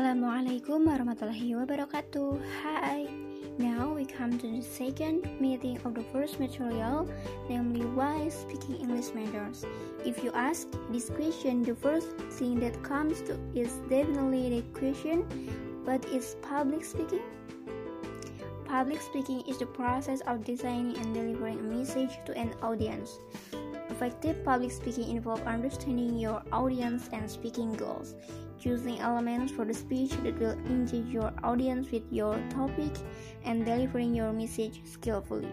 Assalamualaikum warahmatullahi wabarakatuh. Hi. Now we come to the second meeting of the first material, namely why speaking English matters. If you ask this question, the first thing that comes to is definitely the question, what is public speaking? Public speaking is the process of designing and delivering a message to an audience. Effective public speaking involves understanding your audience and speaking goals, choosing elements for the speech that will engage your audience with your topic, and delivering your message skillfully.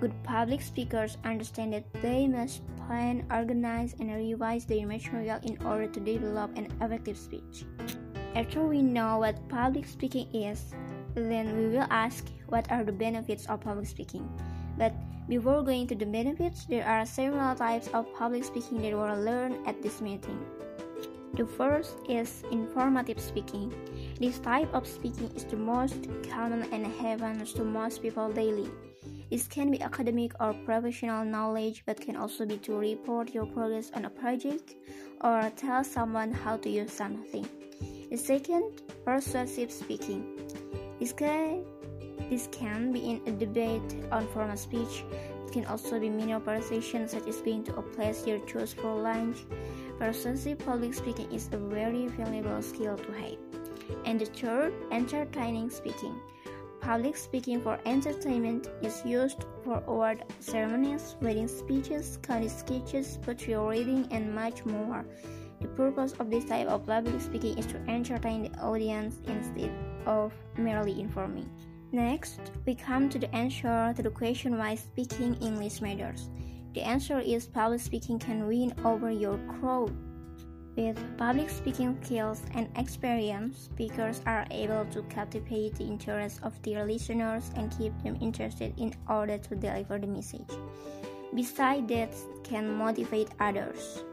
Good public speakers understand that they must plan, organize, and revise their material in order to develop an effective speech. After we know what public speaking is, then we will ask what are the benefits of public speaking. But before going to the benefits, there are several types of public speaking that were learned at this meeting. The first is informative speaking. This type of speaking is the most common and happens to most people daily. This can be academic or professional knowledge, but can also be to report your progress on a project or tell someone how to use something. The second, persuasive speaking. This can this can be in a debate on formal speech. It can also be minor persuasion, such as going to a place you choose for lunch. Persuasive public speaking is a very valuable skill to have. And the third, entertaining speaking. Public speaking for entertainment is used for award ceremonies, wedding speeches, county sketches, poetry reading, and much more. The purpose of this type of public speaking is to entertain the audience instead of merely informing. Next, we come to the answer to the question why speaking English matters. The answer is public speaking can win over your crowd. With public speaking skills and experience, speakers are able to captivate the interest of their listeners and keep them interested in order to deliver the message. Besides that, can motivate others.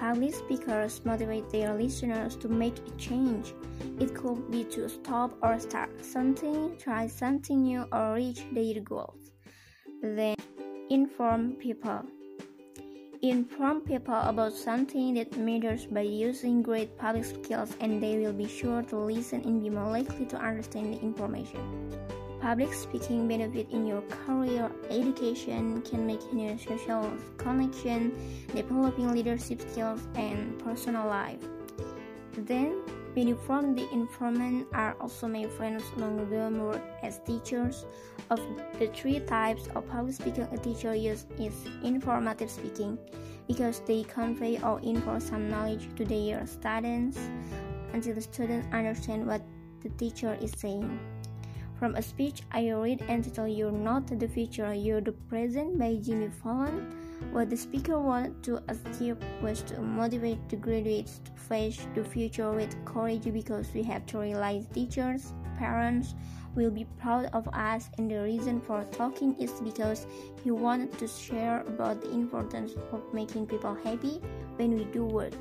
Public speakers motivate their listeners to make a change. It could be to stop or start something, try something new, or reach their goals. Then, inform people. Inform people about something that matters by using great public skills, and they will be sure to listen and be more likely to understand the information. Public speaking benefit in your career, education can make new social connection, developing leadership skills and personal life. Then, many from the informant are also my friends among them work as teachers. Of the three types of public speaking a teacher uses is informative speaking because they convey or inform some knowledge to their students until the students understand what the teacher is saying. From a speech I read entitled You're Not the Future, You're the Present by Jimmy Fallon, what the speaker wanted to achieve was to motivate the graduates to face the future with courage because we have to realize teachers, parents will be proud of us and the reason for talking is because he wanted to share about the importance of making people happy when we do work.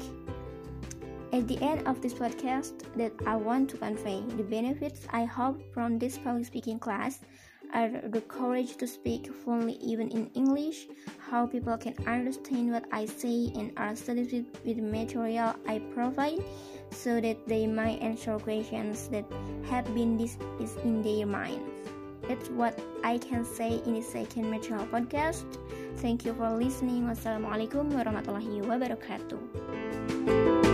At the end of this podcast that I want to convey the benefits I hope from this public speaking class are the courage to speak fluently even in English, how people can understand what I say and are satisfied with the material I provide so that they might answer questions that have been is in their minds. That's what I can say in the second material podcast. Thank you for listening. Wassalamualaikum warahmatullahi wabarakatuh.